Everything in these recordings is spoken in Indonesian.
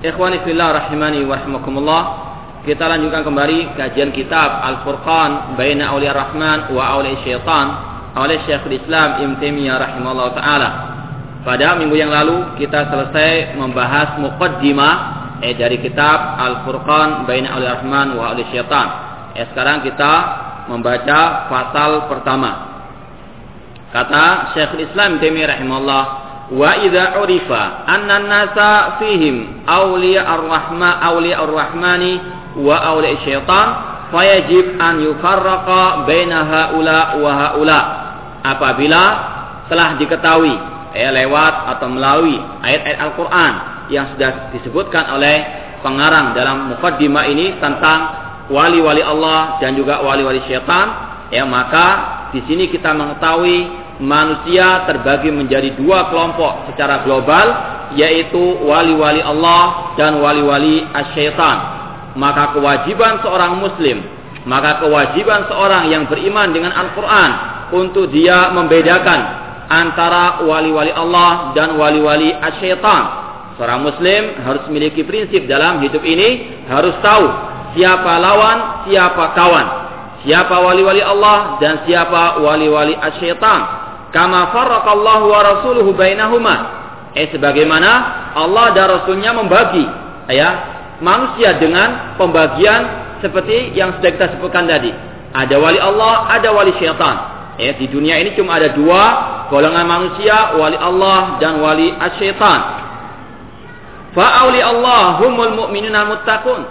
Ikhwani fillah rahimani wa rahimakumullah. Kita lanjutkan kembali kajian kitab Al-Furqan Baina Auliya Rahman wa Auliya Syaitan oleh Syekhul Islam Ibn Taimiyah rahimahullah taala. Pada minggu yang lalu kita selesai membahas muqaddimah eh dari kitab Al-Furqan Baina Auliya Rahman wa Auliya Syaitan. Eh sekarang kita membaca pasal pertama. Kata Syekhul Islam Ibn Taimiyah rahimahullah wa idza urifa anna nasa fihim awliya ar-rahma awliya ar-rahmani wa awliya syaitan fayajib an yufarraqa baina haula wa haula. Apabila telah diketahui ya lewat atau melalui ayat-ayat Al-Qur'an yang sudah disebutkan oleh pengarang dalam mukaddimah ini tentang wali-wali Allah dan juga wali-wali syaitan ya maka di sini kita mengetahui manusia terbagi menjadi dua kelompok secara global yaitu wali-wali Allah dan wali-wali asyaitan. Maka kewajiban seorang muslim maka kewajiban seorang yang beriman dengan Al-Quran untuk dia membedakan antara wali-wali Allah dan wali-wali asyaitan. Seorang muslim harus memiliki prinsip dalam hidup ini harus tahu siapa lawan siapa kawan. Siapa wali-wali Allah dan siapa wali-wali asyaitan kama farraqallahu wa rasuluhu bainahuma. Eh sebagaimana Allah dan Rasulnya membagi ya manusia dengan pembagian seperti yang sudah kita sebutkan tadi. Ada wali Allah ada wali syaitan. Eh di dunia ini cuma ada dua golongan manusia wali Allah dan wali asyaitan fa'auli Allah humul muttaqun.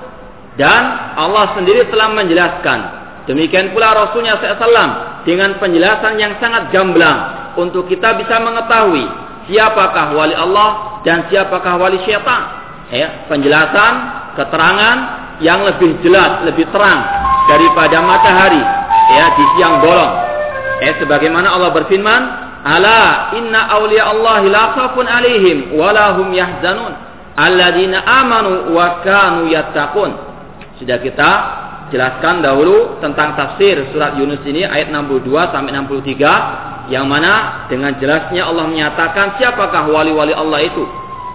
Dan Allah sendiri telah menjelaskan demikian pula Rasulnya SAW dengan penjelasan yang sangat gamblang untuk kita bisa mengetahui siapakah wali Allah dan siapakah wali syaitan. Ya, penjelasan, keterangan yang lebih jelas, lebih terang daripada matahari ya di siang bolong. Ya, sebagaimana Allah berfirman, "Ala inna awliya Allah la khaufun alaihim wa yahzanun alladzina amanu wa kanu yattaqun." Sudah kita jelaskan dahulu tentang tafsir surat Yunus ini ayat 62 sampai 63 yang mana dengan jelasnya Allah menyatakan siapakah wali-wali Allah itu.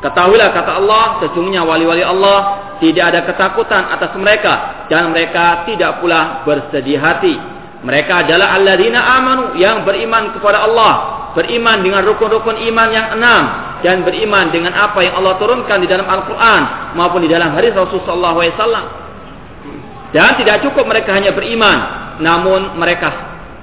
Ketahuilah kata Allah, sesungguhnya wali-wali Allah tidak ada ketakutan atas mereka dan mereka tidak pula bersedih hati. Mereka adalah alladzina amanu yang beriman kepada Allah, beriman dengan rukun-rukun iman yang enam dan beriman dengan apa yang Allah turunkan di dalam Al-Qur'an maupun di dalam hadis Rasulullah SAW. Dan tidak cukup mereka hanya beriman, namun mereka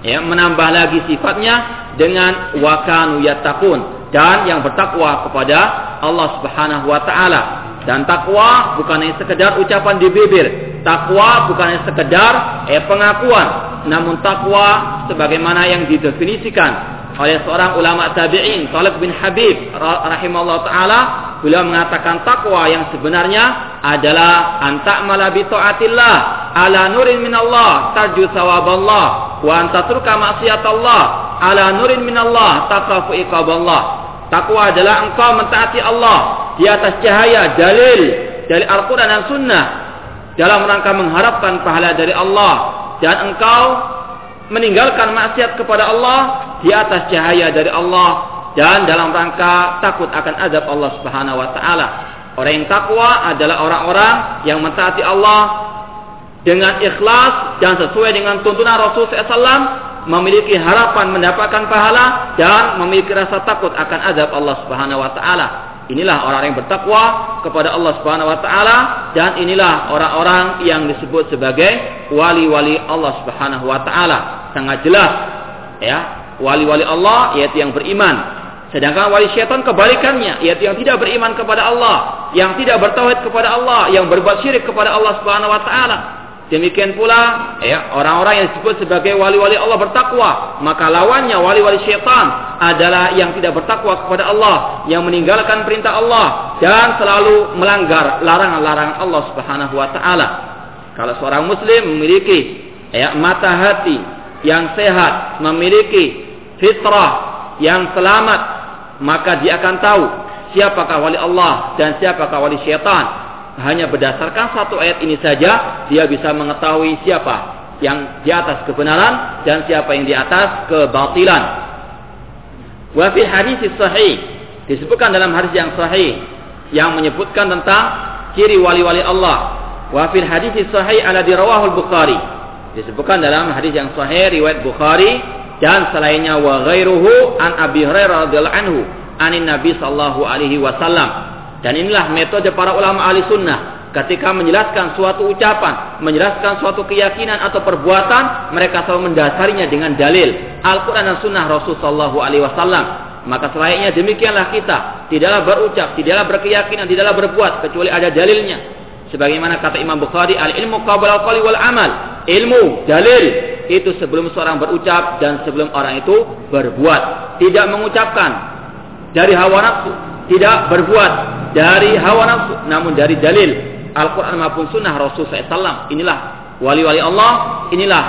ya menambah lagi sifatnya dengan wakanu yattaqun dan yang bertakwa kepada Allah Subhanahu wa taala. Dan takwa bukan hanya sekedar ucapan di bibir, takwa bukan hanya sekedar eh, pengakuan, namun takwa sebagaimana yang didefinisikan oleh seorang ulama tabi'in, Talib bin Habib rahimahullah taala. Beliau mengatakan takwa yang sebenarnya adalah antak malabi taatillah ala nurin minallah tarju sawaballah wa antatruka maksiatallah ala nurin minallah takafu iqaballah. Takwa adalah engkau mentaati Allah di atas cahaya dalil dari Al-Quran dan Sunnah dalam rangka mengharapkan pahala dari Allah. Dan engkau meninggalkan maksiat kepada Allah di atas cahaya dari Allah dan dalam rangka takut akan azab Allah Subhanahu wa taala. Orang yang takwa adalah orang-orang yang mentaati Allah dengan ikhlas dan sesuai dengan tuntunan Rasul SAW memiliki harapan mendapatkan pahala dan memiliki rasa takut akan azab Allah Subhanahu wa taala. Inilah orang yang bertakwa kepada Allah Subhanahu wa taala dan inilah orang-orang yang disebut sebagai wali-wali Allah Subhanahu wa taala. Sangat jelas ya, wali-wali Allah yaitu yang beriman. Sedangkan wali syaitan kebalikannya, yaitu yang tidak beriman kepada Allah, yang tidak bertauhid kepada Allah, yang berbuat syirik kepada Allah Subhanahu wa taala. Demikian pula ya orang-orang yang disebut sebagai wali-wali Allah bertakwa, maka lawannya wali-wali syaitan adalah yang tidak bertakwa kepada Allah, yang meninggalkan perintah Allah dan selalu melanggar larangan-larangan Allah Subhanahu wa taala. Kalau seorang muslim memiliki ya mata hati yang sehat, memiliki fitrah yang selamat, maka dia akan tahu siapakah wali Allah dan siapakah wali syaitan hanya berdasarkan satu ayat ini saja dia bisa mengetahui siapa yang di atas kebenaran dan siapa yang di atas kebatilan. Wa fi hadis sahih disebutkan dalam hadis yang sahih yang menyebutkan tentang ciri wali-wali Allah. Wa fil hadis sahih ala dirawahul Bukhari. Disebutkan dalam hadis yang sahih riwayat Bukhari dan selainnya wa ghairuhu an Abi Hurairah radhiyallahu anhu anin Nabi sallallahu alaihi wasallam dan inilah metode para ulama ahli sunnah. Ketika menjelaskan suatu ucapan, menjelaskan suatu keyakinan atau perbuatan, mereka selalu mendasarinya dengan dalil Al-Quran dan Sunnah Rasulullah SAW. Maka selayaknya demikianlah kita, tidaklah berucap, tidaklah berkeyakinan, tidaklah berbuat kecuali ada dalilnya. Sebagaimana kata Imam Bukhari, al ilmu qabla al wal amal. Ilmu, dalil itu sebelum seorang berucap dan sebelum orang itu berbuat. Tidak mengucapkan dari hawa nafsu, tidak berbuat dari hawa nafsu namun dari dalil. Al-Quran maupun Sunnah Rasul SAW inilah wali-wali Allah. Inilah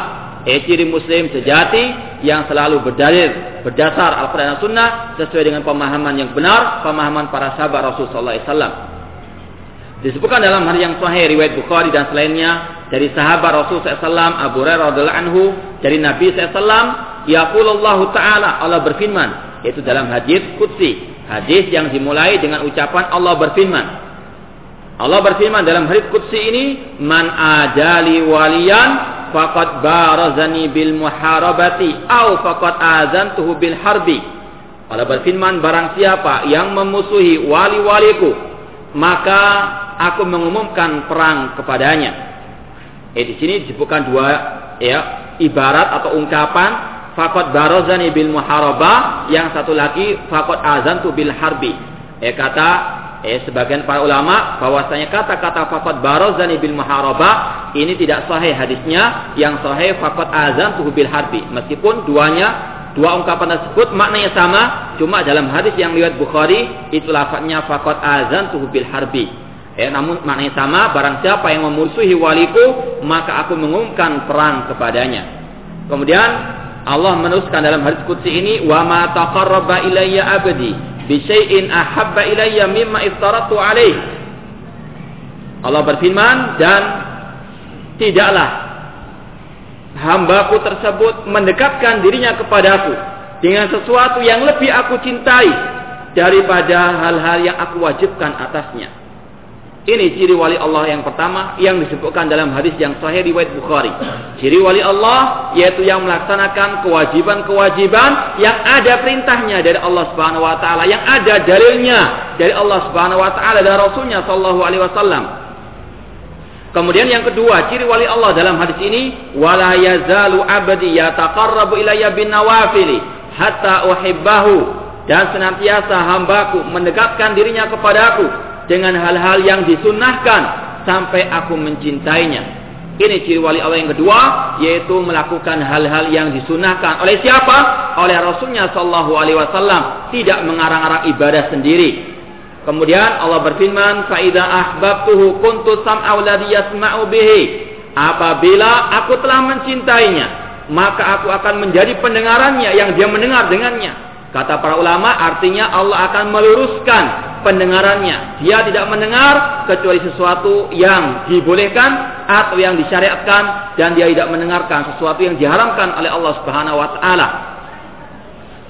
eh, ciri Muslim sejati yang selalu berdalil berdasar Al-Quran dan Sunnah sesuai dengan pemahaman yang benar pemahaman para sahabat Rasul SAW disebutkan dalam hari yang sahih riwayat Bukhari dan selainnya dari sahabat Rasul SAW Abu Hurairah radhiallahu anhu dari Nabi SAW Yaqulullah Ta'ala Allah berfirman yaitu dalam hadis Qudsi Hadis yang dimulai dengan ucapan Allah berfirman. Allah berfirman dalam hadis qudsi ini, "Man ajali waliyan faqad barazani bil muharabati au faqad azantuhu bil harbi." Allah berfirman, barang siapa yang memusuhi wali-waliku, maka aku mengumumkan perang kepadanya. Eh di sini disebutkan dua ya ibarat atau ungkapan fakot barozani bil muharaba yang satu lagi fakot azan tu bil harbi. Eh kata eh sebagian para ulama bahwasanya kata-kata fakot barozani bil muharaba ini tidak sahih hadisnya yang sahih fakot azan tu bil harbi. Meskipun duanya dua ungkapan tersebut maknanya sama cuma dalam hadis yang riwayat Bukhari itu lafadznya fakot azan tu bil harbi Eh, namun maknanya sama, barang siapa yang memusuhi waliku, maka aku mengumumkan perang kepadanya. Kemudian Allah menuliskan dalam hadis qudsi ini wa ma taqarraba ilayya abdi bi syai'in ahabba ilayya mimma iftaratu alaih. Allah berfirman dan tidaklah hambaku tersebut mendekatkan dirinya kepadaku dengan sesuatu yang lebih aku cintai daripada hal-hal yang aku wajibkan atasnya. Ini ciri wali Allah yang pertama yang disebutkan dalam hadis yang sahih riwayat Bukhari. Ciri wali Allah yaitu yang melaksanakan kewajiban-kewajiban yang ada perintahnya dari Allah Subhanahu wa taala, yang ada dalilnya dari Allah Subhanahu wa taala dan Rasulnya sallallahu alaihi wasallam. Kemudian yang kedua, ciri wali Allah dalam hadis ini wala yazalu abdi yataqarrabu ilayya bin nawafili hatta uhibbahu dan senantiasa hambaku mendekatkan dirinya kepadaku dengan hal-hal yang disunnahkan sampai aku mencintainya. Ini ciri wali Allah yang kedua, yaitu melakukan hal-hal yang disunahkan oleh siapa? Oleh Rasulnya Shallallahu Alaihi Wasallam, tidak mengarang-arang ibadah sendiri. Kemudian Allah berfirman, "Faida ahbabtuhu kuntu sam'au ladzi yasma'u bihi." Apabila aku telah mencintainya, maka aku akan menjadi pendengarannya yang dia mendengar dengannya. Kata para ulama, artinya Allah akan meluruskan pendengarannya. Dia tidak mendengar kecuali sesuatu yang dibolehkan atau yang disyariatkan dan dia tidak mendengarkan sesuatu yang diharamkan oleh Allah Subhanahu wa taala.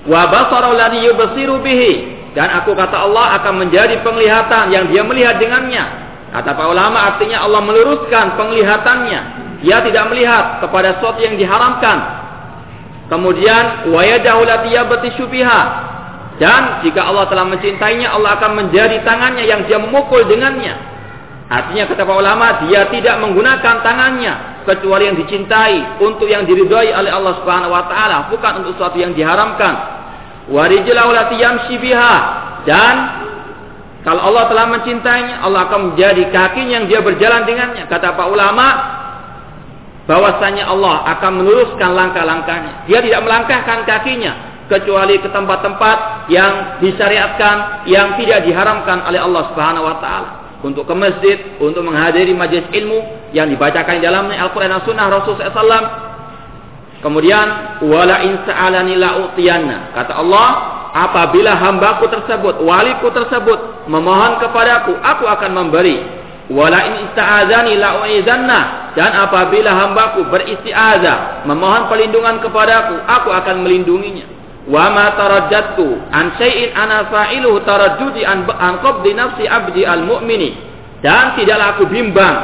Wa basara yubsiru bihi dan aku kata Allah akan menjadi penglihatan yang dia melihat dengannya. Kata para ulama artinya Allah meluruskan penglihatannya. Dia tidak melihat kepada sesuatu yang diharamkan. Kemudian wa yadahu lati syubiha Dan jika Allah telah mencintainya, Allah akan menjadi tangannya yang dia memukul dengannya. Artinya kata para ulama, dia tidak menggunakan tangannya kecuali yang dicintai untuk yang diridhai oleh Allah Subhanahu wa taala, bukan untuk sesuatu yang diharamkan. Dan kalau Allah telah mencintainya, Allah akan menjadi kakinya yang dia berjalan dengannya. Kata para ulama, bahwasanya Allah akan meluruskan langkah-langkahnya. Dia tidak melangkahkan kakinya kecuali ke tempat-tempat yang disyariatkan yang tidak diharamkan oleh Allah Subhanahu wa taala. Untuk ke masjid untuk menghadiri majelis ilmu yang dibacakan di dalamnya Al-Qur'an dan Sunnah Rasul SAW kemudian wala in sa'alani la kata Allah apabila hambaku tersebut waliku tersebut memohon kepadaku aku akan memberi. Wala in ista'adzani la dan apabila hambaku beristiazah memohon perlindungan kepadaku aku akan melindunginya wa ma tarajjatu an syai'in ana fa'iluhu taraddudi an nafsi abdi al mu'mini dan tidaklah aku bimbang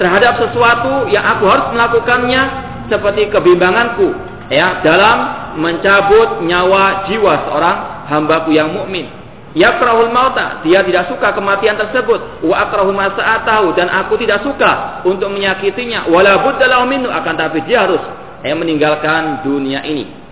terhadap sesuatu yang aku harus melakukannya seperti kebimbanganku ya dalam mencabut nyawa jiwa seorang hambaku yang mukmin. Yakrahul mauta dia tidak suka kematian tersebut. Wa akrahu masa'atahu dan aku tidak suka untuk menyakitinya. Wala budda minhu akan tapi dia harus eh, meninggalkan dunia ini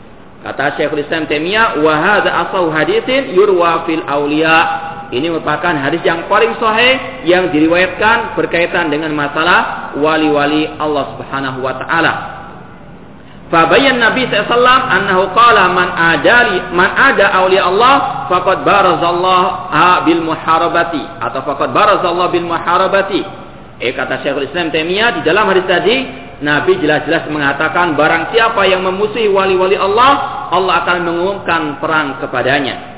Kata Syekhul Islam Taimiyah, "Wa hadza asau hadisin yurwa fil auliya." Ini merupakan hadis yang paling sahih yang diriwayatkan berkaitan dengan masalah wali-wali Allah Subhanahu wa taala. Fabayan Nabi SAW annahu qala man adali man ada aulia Allah faqad barazallahu bil muharabati atau faqad barazallahu bil muharabati. Eh kata Syekhul Islam Taimiyah di dalam hadis tadi Nabi jelas-jelas mengatakan barang siapa yang memusuhi wali-wali Allah, Allah akan mengumumkan perang kepadanya.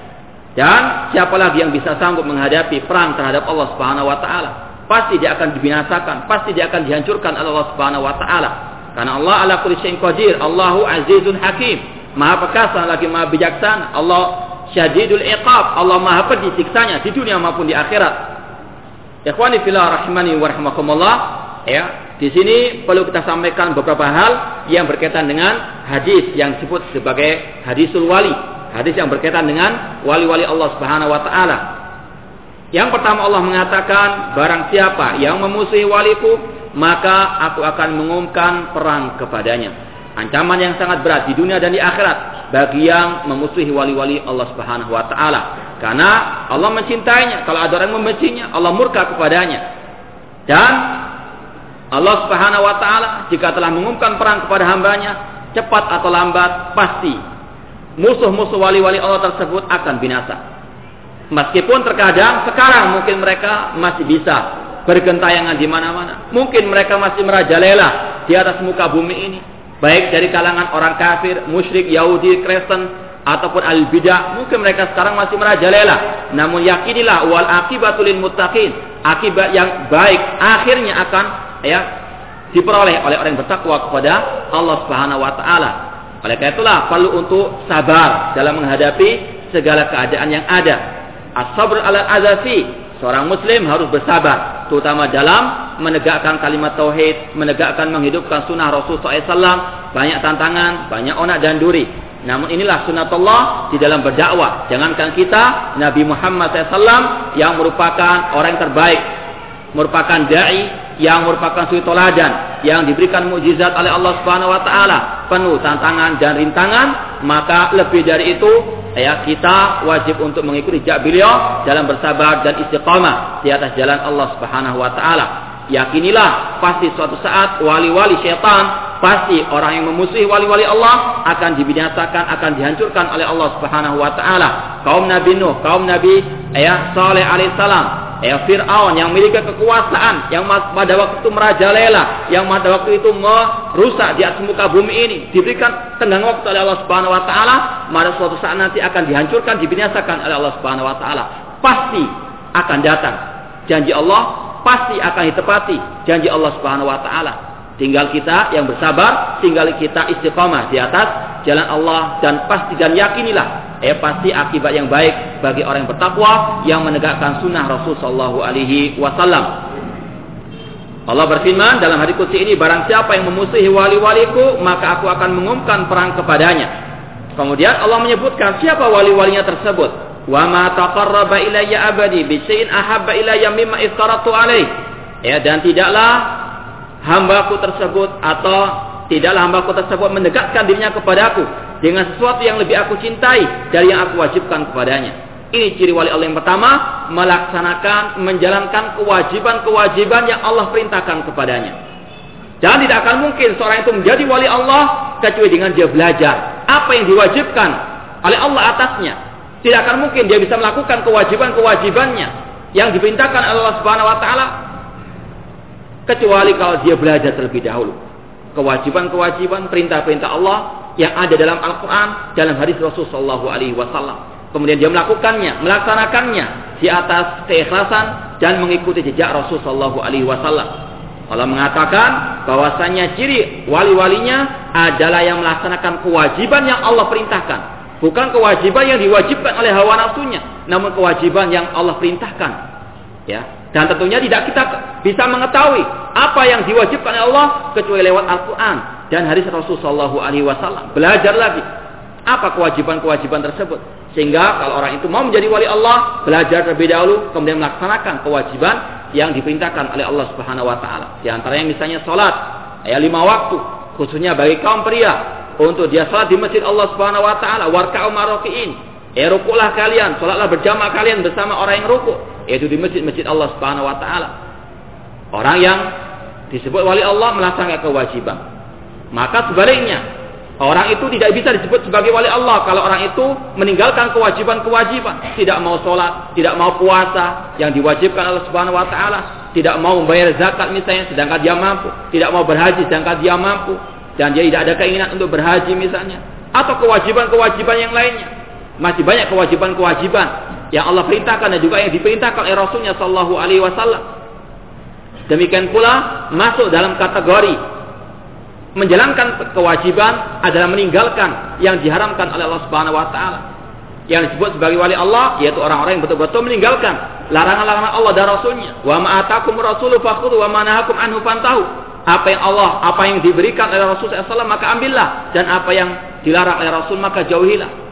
Dan siapa lagi yang bisa sanggup menghadapi perang terhadap Allah Subhanahu wa taala? Pasti dia akan dibinasakan, pasti dia akan dihancurkan oleh Allah Subhanahu wa taala. Karena Allah ala kulli syai'in qadir, Allahu azizun hakim. Maha perkasa lagi maha bijaksana. Allah syadidul iqab, Allah maha pedih siksanya di dunia maupun di akhirat. Ikhwani fillah rahimani wa ya, di sini perlu kita sampaikan beberapa hal yang berkaitan dengan hadis yang disebut sebagai hadisul wali. Hadis yang berkaitan dengan wali-wali Allah Subhanahu wa taala. Yang pertama Allah mengatakan, barang siapa yang memusuhi waliku, maka aku akan mengumumkan perang kepadanya. Ancaman yang sangat berat di dunia dan di akhirat bagi yang memusuhi wali-wali Allah Subhanahu wa taala. Karena Allah mencintainya, kalau ada orang membencinya, Allah murka kepadanya. Dan Allah Subhanahu wa taala jika telah mengumumkan perang kepada hambanya, cepat atau lambat pasti musuh-musuh wali-wali Allah tersebut akan binasa. Meskipun terkadang sekarang mungkin mereka masih bisa bergentayangan di mana-mana. Mungkin mereka masih merajalela di atas muka bumi ini. Baik dari kalangan orang kafir, musyrik, Yahudi, Kristen, ataupun al-bidah. Mungkin mereka sekarang masih merajalela. Namun yakinilah wal akibatul muttaqin. Akibat yang baik akhirnya akan ya diperoleh oleh orang yang bertakwa kepada Allah Subhanahu wa taala. Oleh karena itulah perlu untuk sabar dalam menghadapi segala keadaan yang ada. As-sabr ala azafi. Seorang muslim harus bersabar, terutama dalam menegakkan kalimat tauhid, menegakkan menghidupkan sunnah Rasul SAW, banyak tantangan, banyak onak dan duri. Namun inilah sunatullah di dalam berdakwah. Jangankan kita, Nabi Muhammad SAW yang merupakan orang yang terbaik, merupakan dai yang merupakan suri toladan yang diberikan mukjizat oleh Allah Subhanahu wa taala penuh tantangan dan rintangan maka lebih dari itu ya kita wajib untuk mengikuti jak beliau dalam bersabar dan istiqamah di atas jalan Allah Subhanahu wa taala. Yakinilah pasti suatu saat wali-wali syaitan pasti orang yang memusuhi wali-wali Allah akan dibinasakan akan dihancurkan oleh Allah Subhanahu wa taala. Kaum Nabi Nuh kaum Nabi ya Saleh alaihissalam ya Fir'aun yang memiliki kekuasaan yang pada waktu itu merajalela yang pada waktu itu merusak di atas muka bumi ini diberikan tenggang waktu oleh Allah Subhanahu wa taala pada suatu saat nanti akan dihancurkan dibinasakan oleh Allah Subhanahu wa taala. Pasti akan datang. Janji Allah pasti akan ditepati janji Allah Subhanahu wa taala tinggal kita yang bersabar tinggal kita istiqomah di atas jalan Allah dan pasti dan yakinilah eh pasti akibat yang baik bagi orang yang bertakwa yang menegakkan sunnah Rasul Shallallahu Alaihi Wasallam. Allah berfirman dalam hadis kudsi ini barang siapa yang memusuhi wali-waliku maka aku akan mengumumkan perang kepadanya. Kemudian Allah menyebutkan siapa wali-walinya tersebut. Wa ma taqarraba ilayya abadi bi ahabba ilayya mimma iftaratu alaih. Ya, dan tidaklah hambaku tersebut atau tidaklah hambaku tersebut mendekatkan dirinya kepadaku dengan sesuatu yang lebih aku cintai dari yang aku wajibkan kepadanya. Ini ciri wali Allah yang pertama, melaksanakan, menjalankan kewajiban-kewajiban yang Allah perintahkan kepadanya. Dan tidak akan mungkin seorang itu menjadi wali Allah kecuali dengan dia belajar apa yang diwajibkan oleh Allah atasnya. Tidak akan mungkin dia bisa melakukan kewajiban-kewajibannya yang diperintahkan Allah Subhanahu wa taala kecuali kalau dia belajar terlebih dahulu. Kewajiban-kewajiban perintah-perintah Allah yang ada dalam Al-Qur'an, dalam hadis Rasulullah wasallam kemudian dia melakukannya, melaksanakannya di atas keikhlasan dan mengikuti jejak Rasul Shallallahu Alaihi Wasallam. Allah mengatakan bahwasanya ciri wali-walinya adalah yang melaksanakan kewajiban yang Allah perintahkan, bukan kewajiban yang diwajibkan oleh hawa nafsunya, namun kewajiban yang Allah perintahkan. Ya, dan tentunya tidak kita bisa mengetahui apa yang diwajibkan oleh Allah kecuali lewat Al-Quran dan hadis Rasul Shallallahu Alaihi Wasallam. Belajar lagi apa kewajiban-kewajiban tersebut. Sehingga kalau orang itu mau menjadi wali Allah, belajar terlebih dahulu, kemudian melaksanakan kewajiban yang diperintahkan oleh Allah Subhanahu wa taala. Di antaranya misalnya salat, ya lima waktu, khususnya bagi kaum pria untuk dia salat di masjid Allah Subhanahu wa taala, warka'u marokiin. Ya rukulah kalian, salatlah berjamaah kalian bersama orang yang ruku, yaitu di masjid-masjid Allah Subhanahu wa taala. Orang yang disebut wali Allah melaksanakan kewajiban. Maka sebaliknya, Orang itu tidak bisa disebut sebagai wali Allah kalau orang itu meninggalkan kewajiban-kewajiban, tidak mau sholat, tidak mau puasa yang diwajibkan Allah Subhanahu wa taala, tidak mau membayar zakat misalnya sedangkan dia mampu, tidak mau berhaji sedangkan dia mampu dan dia tidak ada keinginan untuk berhaji misalnya, atau kewajiban-kewajiban yang lainnya. Masih banyak kewajiban-kewajiban yang Allah perintahkan dan juga yang diperintahkan oleh Rasulnya Shallallahu Alaihi Wasallam. Demikian pula masuk dalam kategori menjalankan kewajiban adalah meninggalkan yang diharamkan oleh Allah Subhanahu wa taala. Yang disebut sebagai wali Allah yaitu orang-orang yang betul-betul meninggalkan larangan-larangan Allah dan Rasulnya. Wa ma atakum rasulu wa ma nahakum anhu fantahu. Apa yang Allah, apa yang diberikan oleh Rasul SAW maka ambillah dan apa yang dilarang oleh Rasul maka jauhilah.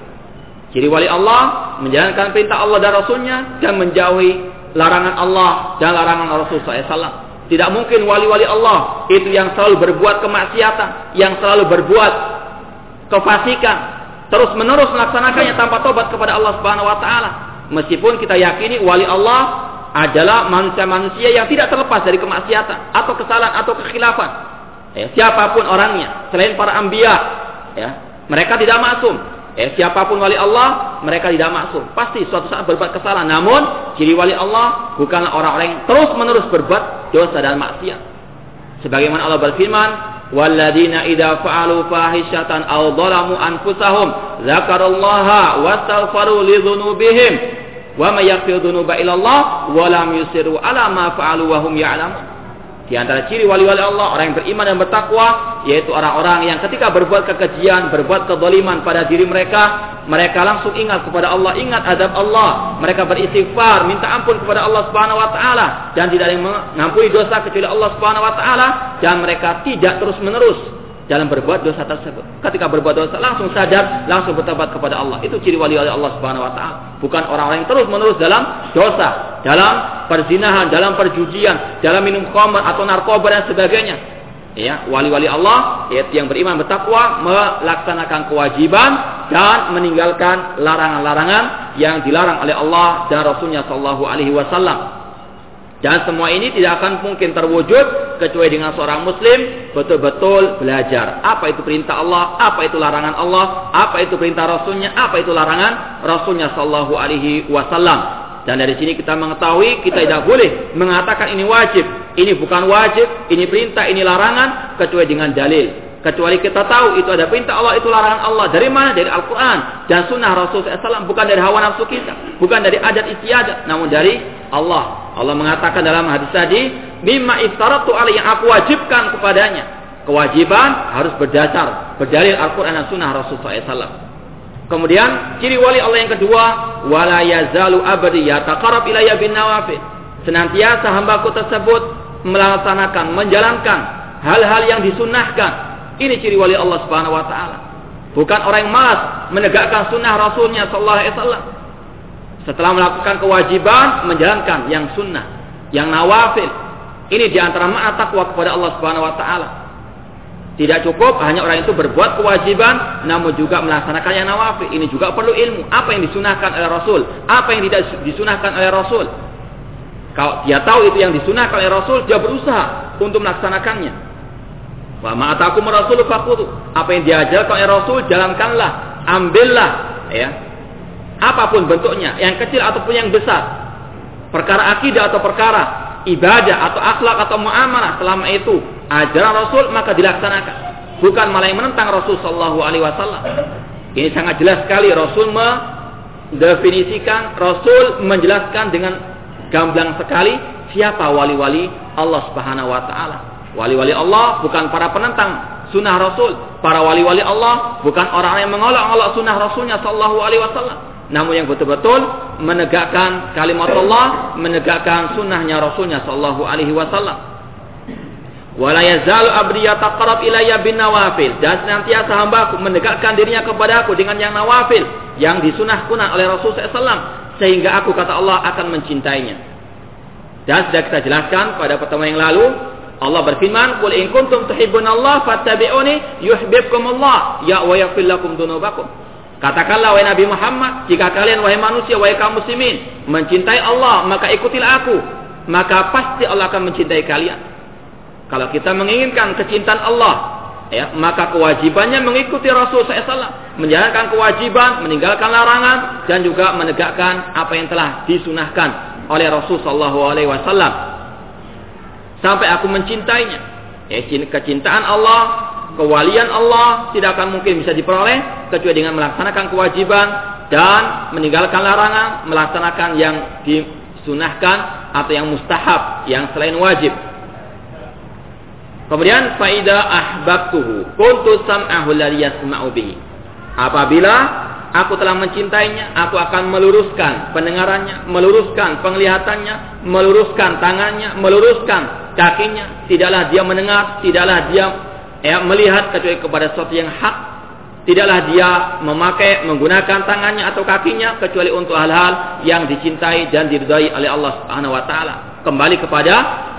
Jadi wali Allah menjalankan perintah Allah dan Rasulnya dan menjauhi larangan Allah dan larangan Rasul SAW. Tidak mungkin wali-wali Allah itu yang selalu berbuat kemaksiatan, yang selalu berbuat kefasikan, terus menerus melaksanakannya tanpa tobat kepada Allah Subhanahu wa taala. Meskipun kita yakini wali Allah adalah manusia-manusia yang tidak terlepas dari kemaksiatan atau kesalahan atau kekhilafan. Ya, siapa pun orangnya, selain para ambia, ya, mereka tidak maksum. Eh, siapa pun wali Allah, mereka tidak maksum. Pasti suatu saat berbuat kesalahan. Namun, ciri wali Allah bukanlah orang-orang yang terus-menerus berbuat dosa dan maksiat. Sebagaimana Allah berfirman, "Walladzina idza fa'alu fahishatan aw dhalamu anfusahum, dzakarullaha wastaghfaru li dzunubihim, wa may yaghfiru dzunuba illallah wa lam yusiru ala ma fa'alu wa hum ya'lamun." Di antara ciri wali-wali Allah, orang yang beriman dan bertakwa, yaitu orang-orang yang ketika berbuat kekejian, berbuat kezaliman pada diri mereka, mereka langsung ingat kepada Allah, ingat adab Allah. Mereka beristighfar, minta ampun kepada Allah Subhanahu wa taala dan tidak ada yang mengampuni dosa kecuali Allah Subhanahu wa taala dan mereka tidak terus-menerus dalam berbuat dosa tersebut. Ketika berbuat dosa langsung sadar, langsung bertobat kepada Allah. Itu ciri wali-wali Allah Subhanahu wa taala. Bukan orang-orang yang terus-menerus dalam dosa, dalam perzinahan, dalam perjudian, dalam minum khamr atau narkoba dan sebagainya. Ya, wali-wali Allah yaitu yang beriman bertakwa melaksanakan kewajiban dan meninggalkan larangan-larangan yang dilarang oleh Allah dan Rasulnya Shallallahu alaihi wasallam. Dan semua ini tidak akan mungkin terwujud kecuali dengan seorang muslim betul-betul belajar. Apa itu perintah Allah, apa itu larangan Allah, apa itu perintah Rasulnya, apa itu larangan Rasulnya Sallallahu Alaihi Wasallam. Dan dari sini kita mengetahui kita tidak boleh mengatakan ini wajib, ini bukan wajib, ini perintah, ini larangan kecuali dengan dalil. Kecuali kita tahu itu ada perintah Allah, itu larangan Allah. Dari mana? Dari Al-Quran dan Sunnah Rasul SAW. Bukan dari hawa nafsu kita, bukan dari adat istiadat, namun dari Allah. Allah mengatakan dalam hadis tadi, "Mimma iftaratu yang aku wajibkan kepadanya." Kewajiban harus berdasar berdalil Al-Quran dan Sunnah Rasul SAW. Kemudian ciri wali Allah yang kedua, wala yazalu abadi yataqarrab ilayya bin nawafil. Senantiasa hambaku tersebut melaksanakan, menjalankan hal-hal yang disunnahkan ini ciri wali Allah Subhanahu wa taala. Bukan orang yang malas menegakkan sunnah Rasulnya sallallahu alaihi wasallam. Setelah melakukan kewajiban, menjalankan yang sunnah, yang nawafil. Ini di antara makna takwa kepada Allah Subhanahu Wa Taala. Tidak cukup hanya orang itu berbuat kewajiban, namun juga melaksanakan yang nawafil. Ini juga perlu ilmu. Apa yang disunahkan oleh Rasul, apa yang tidak disunahkan oleh Rasul. Kalau dia tahu itu yang disunahkan oleh Rasul, dia berusaha untuk melaksanakannya. Wa ma'atakum Rasul fakutu. Apa yang diajarkan oleh Rasul, jalankanlah, ambillah, ya. Apa pun bentuknya, yang kecil ataupun yang besar. Perkara akidah atau perkara ibadah atau akhlak atau muamalah selama itu ajaran Rasul maka dilaksanakan. Bukan malah yang menentang Rasul Shallallahu Alaihi Wasallam. Ini sangat jelas sekali Rasul mendefinisikan, Rasul menjelaskan dengan gamblang sekali siapa wali-wali Allah Subhanahu Wa Taala. Wali-wali Allah bukan para penentang sunnah Rasul. Para wali-wali Allah bukan orang yang mengolok-olok sunnah Rasulnya Shallallahu Alaihi Wasallam namun yang betul-betul menegakkan kalimat Allah, menegakkan sunnahnya Rasulnya Sallallahu Alaihi Wasallam. Wala yazalu abdi yataqarrab ilayya bin nawafil dan senantiasa hambaku mendekatkan dirinya kepadaku dengan yang nawafil yang disunahkan oleh Rasul SAW sehingga aku kata Allah akan mencintainya. Dan sudah kita jelaskan pada pertemuan yang lalu Allah berfirman, "Qul in kuntum tuhibbunallah fattabi'uni yuhibbukumullah ya wa yaghfir lakum dzunubakum." Katakanlah wahai Nabi Muhammad, jika kalian wahai manusia, wahai kaum muslimin, mencintai Allah, maka ikutilah aku. Maka pasti Allah akan mencintai kalian. Kalau kita menginginkan kecintaan Allah, ya, maka kewajibannya mengikuti Rasul SAW, menjalankan kewajiban, meninggalkan larangan, dan juga menegakkan apa yang telah disunahkan oleh Rasul Sallallahu Alaihi Wasallam. Sampai aku mencintainya. Ya, kecintaan Allah kewalian Allah tidak akan mungkin bisa diperoleh kecuali dengan melaksanakan kewajiban dan meninggalkan larangan, melaksanakan yang disunahkan atau yang mustahab, yang selain wajib. Kemudian faida ahbabtuhu kuntu sam'ahu alladhi yasma'u bihi. Apabila aku telah mencintainya, aku akan meluruskan pendengarannya, meluruskan penglihatannya, meluruskan tangannya, meluruskan kakinya. Tidaklah dia mendengar, tidaklah dia ya, melihat kecuali kepada sesuatu yang hak tidaklah dia memakai menggunakan tangannya atau kakinya kecuali untuk hal-hal yang dicintai dan diridhai oleh Allah Subhanahu wa taala. Kembali kepada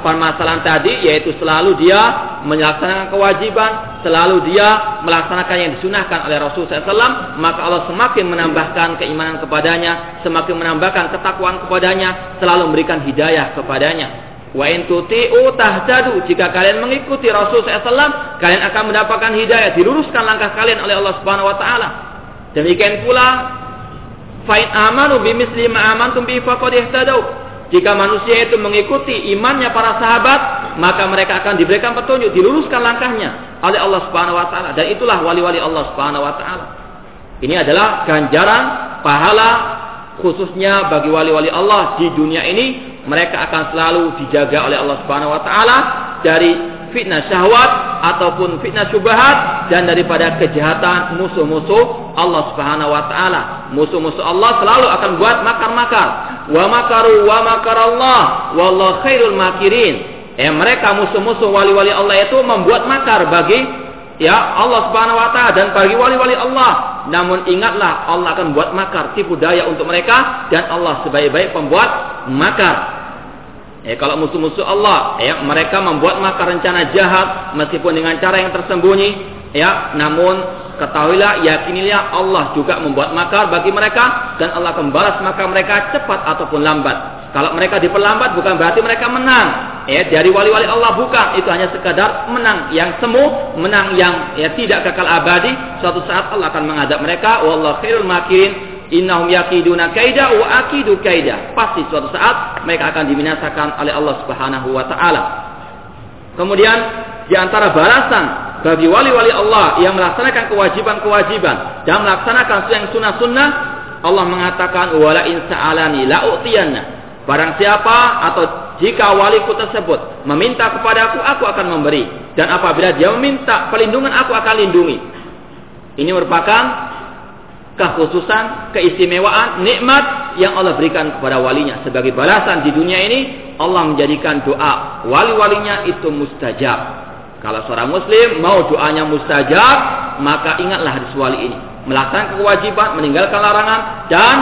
permasalahan tadi yaitu selalu dia melaksanakan kewajiban, selalu dia melaksanakan yang disunahkan oleh Rasul SAW, maka Allah semakin menambahkan keimanan kepadanya, semakin menambahkan ketakwaan kepadanya, selalu memberikan hidayah kepadanya. Wa in tuti'u tahtadu. Jika kalian mengikuti Rasul SAW, kalian akan mendapatkan hidayah. Diluruskan langkah kalian oleh Allah Subhanahu wa taala. Demikian pula fa'in amanu bimisli ma amantum bi faqad ihtadau. Jika manusia itu mengikuti imannya para sahabat, maka mereka akan diberikan petunjuk, diluruskan langkahnya oleh Allah Subhanahu wa taala dan itulah wali-wali Allah Subhanahu wa taala. Ini adalah ganjaran pahala khususnya bagi wali-wali Allah di dunia ini mereka akan selalu dijaga oleh Allah Subhanahu wa taala dari fitnah syahwat ataupun fitnah syubhat dan daripada kejahatan musuh-musuh Allah Subhanahu wa taala. Musuh-musuh Allah selalu akan buat makar-makar. Wa makaru wa makar Allah wallahu khairul makirin. Eh mereka musuh-musuh wali-wali Allah itu membuat makar bagi ya Allah Subhanahu wa taala dan bagi wali-wali Allah. Namun ingatlah Allah akan buat makar tipu daya untuk mereka dan Allah sebaik-baik pembuat makar. Ya, kalau musuh-musuh Allah, ya, mereka membuat makar rencana jahat meskipun dengan cara yang tersembunyi, ya, namun ketahuilah, yakinilah Allah juga membuat makar bagi mereka dan Allah akan balas makar mereka cepat ataupun lambat. Kalau mereka diperlambat bukan berarti mereka menang. Ya, dari wali-wali Allah bukan, itu hanya sekadar menang yang semu, menang yang ya tidak kekal abadi. Suatu saat Allah akan menghadap mereka, wallahu khairul makirin Innahum yakiduna kaida wa akidu kaida. Pasti suatu saat mereka akan diminasakan oleh Allah Subhanahu wa taala. Kemudian di antara balasan bagi wali-wali Allah yang melaksanakan kewajiban-kewajiban dan melaksanakan yang sunnah-sunnah, Allah mengatakan wala in sa'alani la Barang siapa atau jika waliku tersebut meminta kepadaku, aku akan memberi. Dan apabila dia meminta pelindungan, aku akan lindungi. Ini merupakan kekhususan, keistimewaan, nikmat yang Allah berikan kepada walinya. Sebagai balasan di dunia ini, Allah menjadikan doa wali-walinya itu mustajab. Kalau seorang muslim mau doanya mustajab, maka ingatlah hadis wali ini. Melaksanakan kewajiban, meninggalkan larangan, dan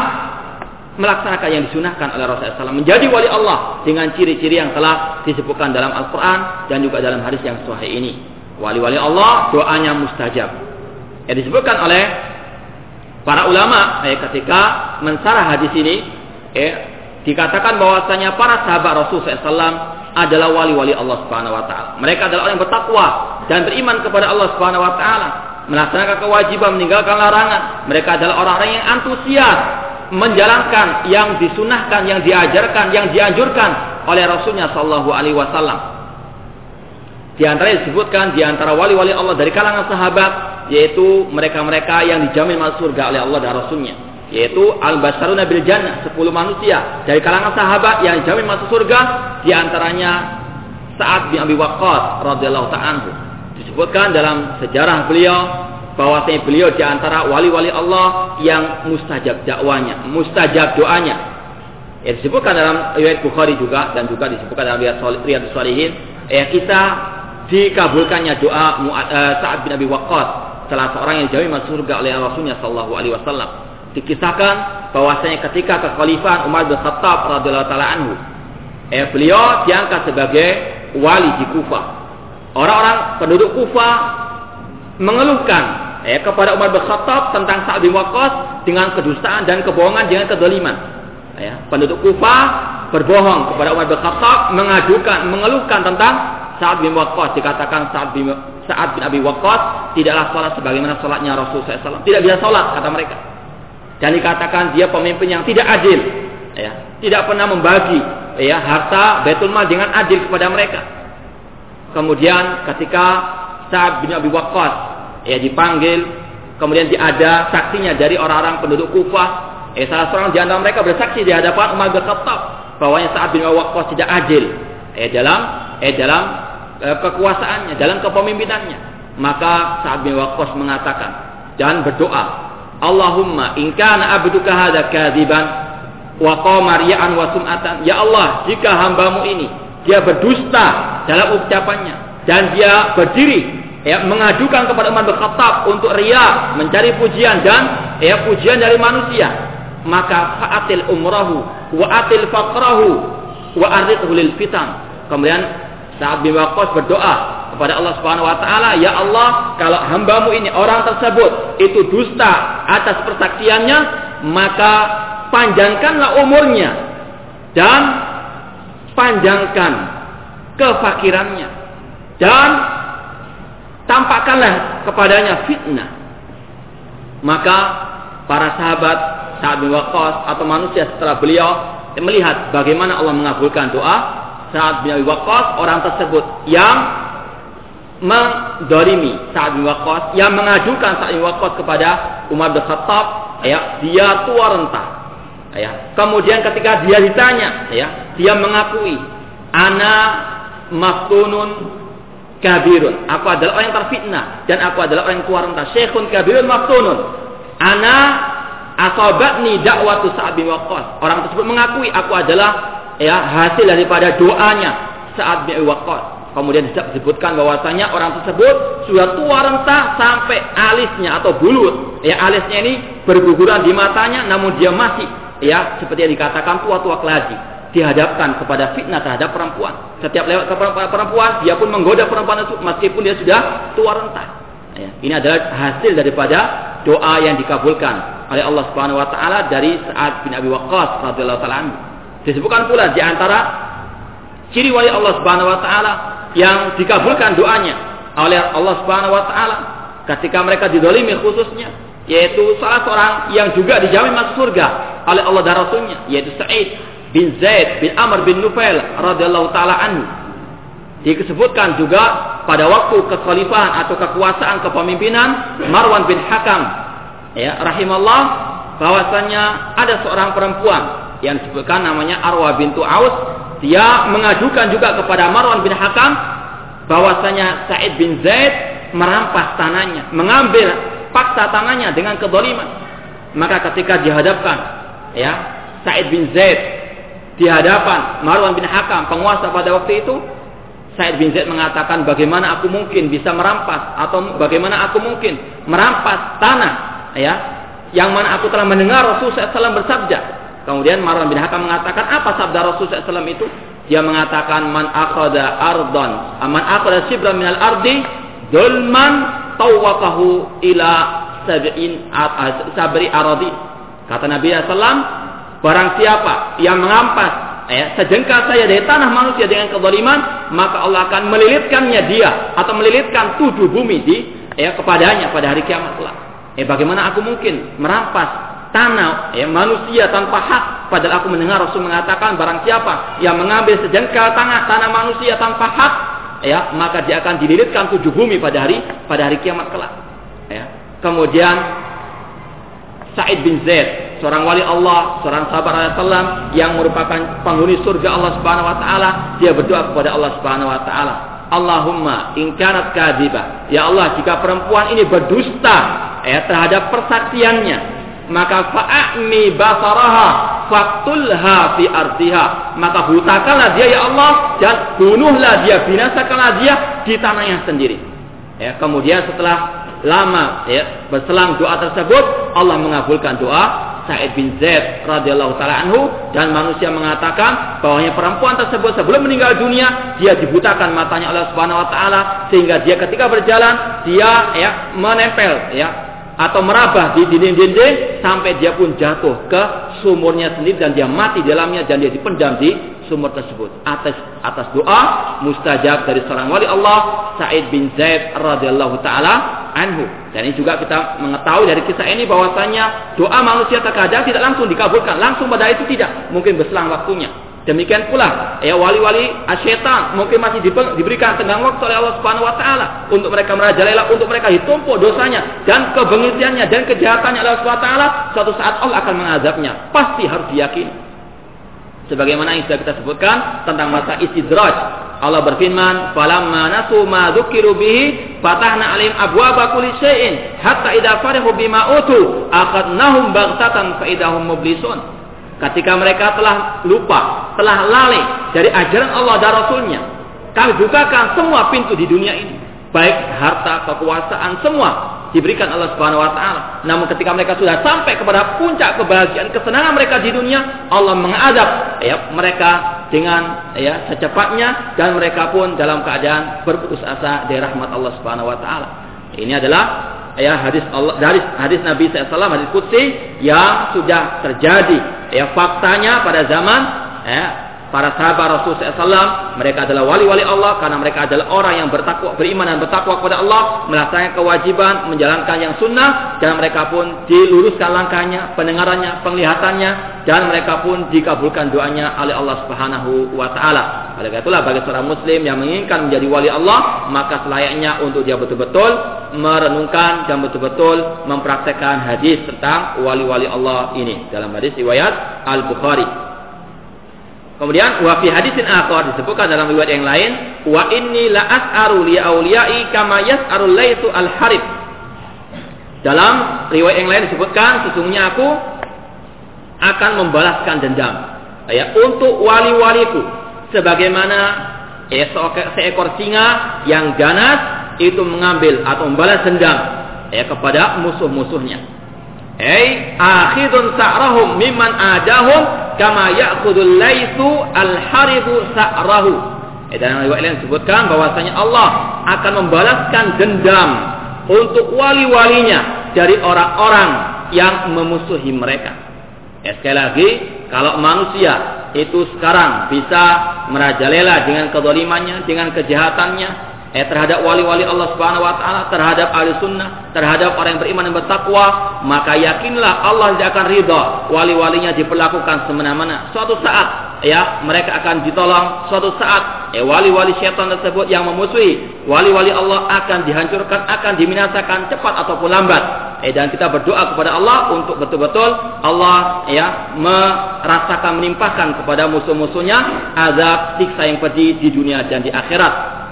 melaksanakan yang disunahkan oleh Rasulullah SAW menjadi wali Allah dengan ciri-ciri yang telah disebutkan dalam Al-Quran dan juga dalam hadis yang sahih ini. Wali-wali Allah doanya mustajab. Yang disebutkan oleh para ulama eh, ketika mensarah hadis ini eh, dikatakan bahwasanya para sahabat Rasulullah SAW adalah wali-wali Allah Subhanahu Wa Taala. Mereka adalah orang yang bertakwa dan beriman kepada Allah Subhanahu Wa Taala, melaksanakan kewajiban, meninggalkan larangan. Mereka adalah orang-orang yang antusias menjalankan yang disunahkan, yang diajarkan, yang dianjurkan oleh Rasulnya Shallallahu Alaihi Wasallam. Di antara disebutkan di antara wali-wali Allah dari kalangan sahabat yaitu mereka-mereka yang dijamin masuk surga oleh Allah dan Rasulnya yaitu al basaruna bil jannah 10 manusia dari kalangan sahabat yang dijamin masuk surga di antaranya Sa'ad bin Abi Waqqas radhiyallahu ta'ala disebutkan dalam sejarah beliau bahwasanya beliau di antara wali-wali Allah yang mustajab dakwanya, mustajab doanya. Ya disebutkan dalam riwayat Bukhari juga dan juga disebutkan dalam riwayat Shalihin, ya kita dikabulkannya doa uh, Sa'ad bin Abi Waqqas salah seorang yang jauh masuk surga oleh Rasulnya sallallahu alaihi wasallam. Dikisahkan bahwasanya ketika kekhalifahan Umar bin Khattab radhiyallahu taala anhu, eh, beliau diangkat sebagai wali di Kufah. Orang-orang penduduk Kufah mengeluhkan ya, kepada Umar bin Khattab tentang Sa'ad bin Waqqas dengan kedustaan dan kebohongan dengan kedoliman. Ya, penduduk Kufah berbohong kepada Umar bin Khattab mengajukan mengeluhkan tentang Sa'ad bin Waqqas dikatakan Sa'ad bin Sa'ad bin Abi Waqqas tidaklah sholat sebagaimana sholatnya Rasul SAW. Tidak bisa sholat kata mereka. Dan dikatakan dia pemimpin yang tidak adil. Ya, tidak pernah membagi ya harta betul mal dengan adil kepada mereka. Kemudian ketika Sa'ad bin Abi Waqqas ya dipanggil. Kemudian ada saksinya dari orang-orang penduduk Kufah. Eh salah seorang di antara mereka bersaksi di hadapan Umar bin Khattab bahwa Sa'ad bin Waqqas tidak adil. Eh dalam eh dalam eh, kekuasaannya dalam kepemimpinannya. Maka Sa'ad bin Waqqas mengatakan dan berdoa. Allahumma in kana abduka hadza kadziban wa qama riya'an wa sum'atan. Ya Allah jika hambamu ini dia berdusta dalam ucapannya dan dia berdiri ya, mengajukan kepada Umar bin untuk ria, mencari pujian dan ya pujian dari manusia, maka fa'atil umrahu wa atil faqrahu wa lil fitan. Kemudian Sa'ad bin Waqqas berdoa kepada Allah Subhanahu wa taala, "Ya Allah, kalau hambamu ini orang tersebut itu dusta atas persaksiannya, maka panjangkanlah umurnya dan panjangkan kefakirannya dan tampakkanlah kepadanya fitnah. Maka para sahabat saat bin atau manusia setelah beliau melihat bagaimana Allah mengabulkan doa saat bin Waqqas orang tersebut yang mendorimi saat bin yang mengajukan saat bin kepada Umar bin Khattab ya dia tua renta ya kemudian ketika dia ditanya ya dia mengakui ana maftunun kabirun. Aku adalah orang yang terfitnah dan aku adalah orang yang tua renta. Syekhun kabirun maftunun. Ana asobatni dakwatu Sa'ad bin Waqqas. Orang tersebut mengakui aku adalah ya hasil daripada doanya Sa'ad bin Waqqas. Kemudian disebutkan bahwasanya orang tersebut sudah tua renta sampai alisnya atau bulut. Ya alisnya ini berguguran di matanya namun dia masih ya seperti yang dikatakan tua-tua keladi dihadapkan kepada fitnah terhadap perempuan. Setiap lewat ke perempuan, dia pun menggoda perempuan itu meskipun dia sudah tua renta. Ya, ini adalah hasil daripada doa yang dikabulkan oleh Allah Subhanahu wa taala dari Sa'ad bin Abi Waqqas radhiyallahu taala Disebutkan pula di antara ciri wali Allah Subhanahu wa taala yang dikabulkan doanya oleh Allah Subhanahu wa taala ketika mereka didolimi khususnya yaitu salah seorang yang juga dijamin masuk surga oleh Allah dan Rasulnya yaitu Sa'id bin Zaid bin Amr bin Nufail radhiyallahu taala anhu. Disebutkan juga pada waktu kekhalifahan atau kekuasaan kepemimpinan Marwan bin Hakam ya rahimallah bahwasanya ada seorang perempuan yang disebutkan namanya Arwa bintu Aus dia mengajukan juga kepada Marwan bin Hakam bahwasanya Said bin Zaid merampas tanahnya, mengambil paksa tanahnya dengan kedoliman. Maka ketika dihadapkan ya Said bin Zaid di hadapan Marwan bin Hakam, penguasa pada waktu itu, Said bin Zaid mengatakan bagaimana aku mungkin bisa merampas atau bagaimana aku mungkin merampas tanah ya yang mana aku telah mendengar Rasul SAW bersabda Kemudian Marwan bin Hakam mengatakan apa sabda Rasulullah SAW itu? Dia mengatakan man akhada ardon, man akhada shibra minal ardi dulman tawakahu ila sab'in sabri aradi. Kata Nabi SAW, barang siapa yang mengampas ya, sejengkal saya dari tanah manusia dengan kezaliman, maka Allah akan melilitkannya dia atau melilitkan tujuh bumi di ya kepadanya pada hari kiamat kelak. Eh bagaimana aku mungkin merampas tanah ya manusia tanpa hak padahal aku mendengar Rasul mengatakan barang siapa yang mengambil sejengkal tanah tanah manusia tanpa hak ya maka dia akan dililitkan tujuh bumi pada hari pada hari kiamat kelak. Ya. Kemudian Sa'id bin Zaid, seorang wali Allah, seorang sahabat Rasulullah yang merupakan penghuni surga Allah Subhanahu wa taala, dia berdoa kepada Allah Subhanahu wa taala, Allahumma in kanat kadiba. Ya Allah, jika perempuan ini berdusta ya terhadap persaksiannya, maka fa'ami basaraha faktulha fi ardiha. Maka butakanlah dia ya Allah dan bunuhlah dia, binasakanlah dia di tanahnya sendiri. Ya, kemudian setelah lama ya berselang doa tersebut Allah mengabulkan doa Sa'id bin Zaid radhiyallahu taala anhu dan manusia mengatakan bahwa perempuan tersebut sebelum meninggal dunia dia dibutakan matanya Allah Subhanahu wa taala sehingga dia ketika berjalan dia ya menempel ya atau merabah di dinding-dinding sampai dia pun jatuh ke sumurnya sendiri dan dia mati di dalamnya dan dia dipendam di sumur tersebut atas atas doa mustajab dari seorang wali Allah Sa'id bin Zaid radhiyallahu taala anhu. Dan ini juga kita mengetahui dari kisah ini bahwasanya doa manusia terkadang tidak langsung dikabulkan, langsung pada itu tidak, mungkin berselang waktunya. Demikian pula ya wali-wali asyaitan mungkin masih diberikan tenggang waktu oleh Allah Subhanahu wa taala untuk mereka merajalela, untuk mereka ditumpuk dosanya dan kebengisiannya dan kejahatannya Allah Subhanahu wa taala, suatu saat Allah akan mengazabnya. Pasti harus diyakini. Sebagaimana yang sudah kita sebutkan tentang masa istidraj. Allah berfirman, "Falamma nasu ma dzukiru bihi, fatahna alim abwaaba kulli syai'in, hatta idza farihu bima utu, akhadnahum baghtatan fa idahum mublisun." Ketika mereka telah lupa, telah lalai dari ajaran Allah dan Rasulnya, kami bukakan semua pintu di dunia ini. Baik harta, kekuasaan, semua diberikan Allah Subhanahu wa taala. Namun ketika mereka sudah sampai kepada puncak kebahagiaan kesenangan mereka di dunia, Allah mengadab ya mereka dengan ya secepatnya dan mereka pun dalam keadaan berputus asa dari rahmat Allah Subhanahu wa taala. Ini adalah ya hadis Allah dari hadis Nabi SAW hadis qudsi yang sudah terjadi ya faktanya pada zaman ya para sahabat Rasul SAW mereka adalah wali-wali Allah karena mereka adalah orang yang bertakwa beriman dan bertakwa kepada Allah melaksanakan kewajiban menjalankan yang sunnah dan mereka pun diluruskan langkahnya pendengarannya penglihatannya dan mereka pun dikabulkan doanya oleh Allah Subhanahu wa taala. Oleh itulah bagi seorang muslim yang menginginkan menjadi wali Allah maka selayaknya untuk dia betul-betul merenungkan dan betul-betul mempraktekkan hadis tentang wali-wali Allah ini. Dalam hadis riwayat Al-Bukhari Kemudian wa fi hadisin akhar disebutkan dalam riwayat yang lain, wa inni la as'aru li auliyai kama yas'aru laitu al harib. Dalam riwayat yang lain disebutkan sesungguhnya aku akan membalaskan dendam ya untuk wali-waliku sebagaimana ya, seekor singa yang ganas itu mengambil atau membalas dendam ya kepada musuh-musuhnya. Ai akhidun sa'rahum mimman adahum kama ya'khudul laitu al-haribu sa'rahu. Eh, dalam riwayat lain disebutkan bahwasanya Allah akan membalaskan dendam untuk wali-walinya dari orang-orang yang memusuhi mereka. Ya, sekali lagi, kalau manusia itu sekarang bisa merajalela dengan kedolimannya, dengan kejahatannya, eh, terhadap wali-wali Allah Subhanahu wa taala, terhadap ahli sunnah, terhadap orang yang beriman dan bertakwa, maka yakinlah Allah tidak akan ridha wali-walinya diperlakukan semena-mena. Suatu saat ya mereka akan ditolong, suatu saat eh, wali-wali syaitan tersebut yang memusuhi wali-wali Allah akan dihancurkan, akan diminasakan cepat ataupun lambat. Eh, dan kita berdoa kepada Allah untuk betul-betul Allah ya merasakan menimpahkan kepada musuh-musuhnya azab siksa yang pedih di dunia dan di akhirat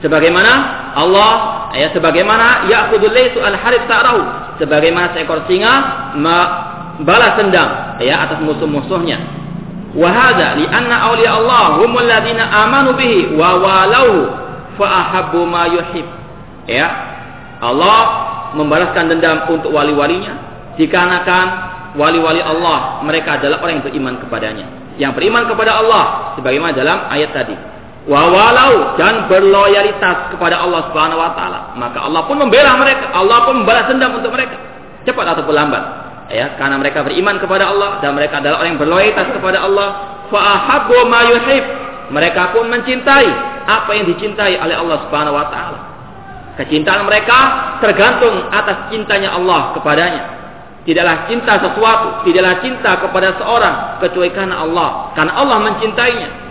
sebagaimana Allah ya sebagaimana ya'khudul laysu al-harib ta'rahu sebagaimana seekor singa balas dendam ya atas musuh-musuhnya wa hadza li anna awliya Allah humul ladzina amanu bihi wa walau fa ahabbu ma yuhib ya Allah membalaskan dendam untuk wali-walinya dikarenakan wali-wali Allah mereka adalah orang yang beriman kepadanya. Yang beriman kepada Allah sebagaimana dalam ayat tadi. Wa walau dan berloyalitas kepada Allah Subhanahu wa taala, maka Allah pun membela mereka, Allah pun membalas dendam untuk mereka. Cepat ataupun lambat. Ya, karena mereka beriman kepada Allah dan mereka adalah orang yang berloyalitas kepada Allah, fa ahabbu ma. Mereka pun mencintai apa yang dicintai oleh Allah Subhanahu wa taala. Kecintaan mereka tergantung atas cintanya Allah kepadanya. Tidaklah cinta sesuatu, tidaklah cinta kepada seorang kecuali karena Allah. Karena Allah mencintainya.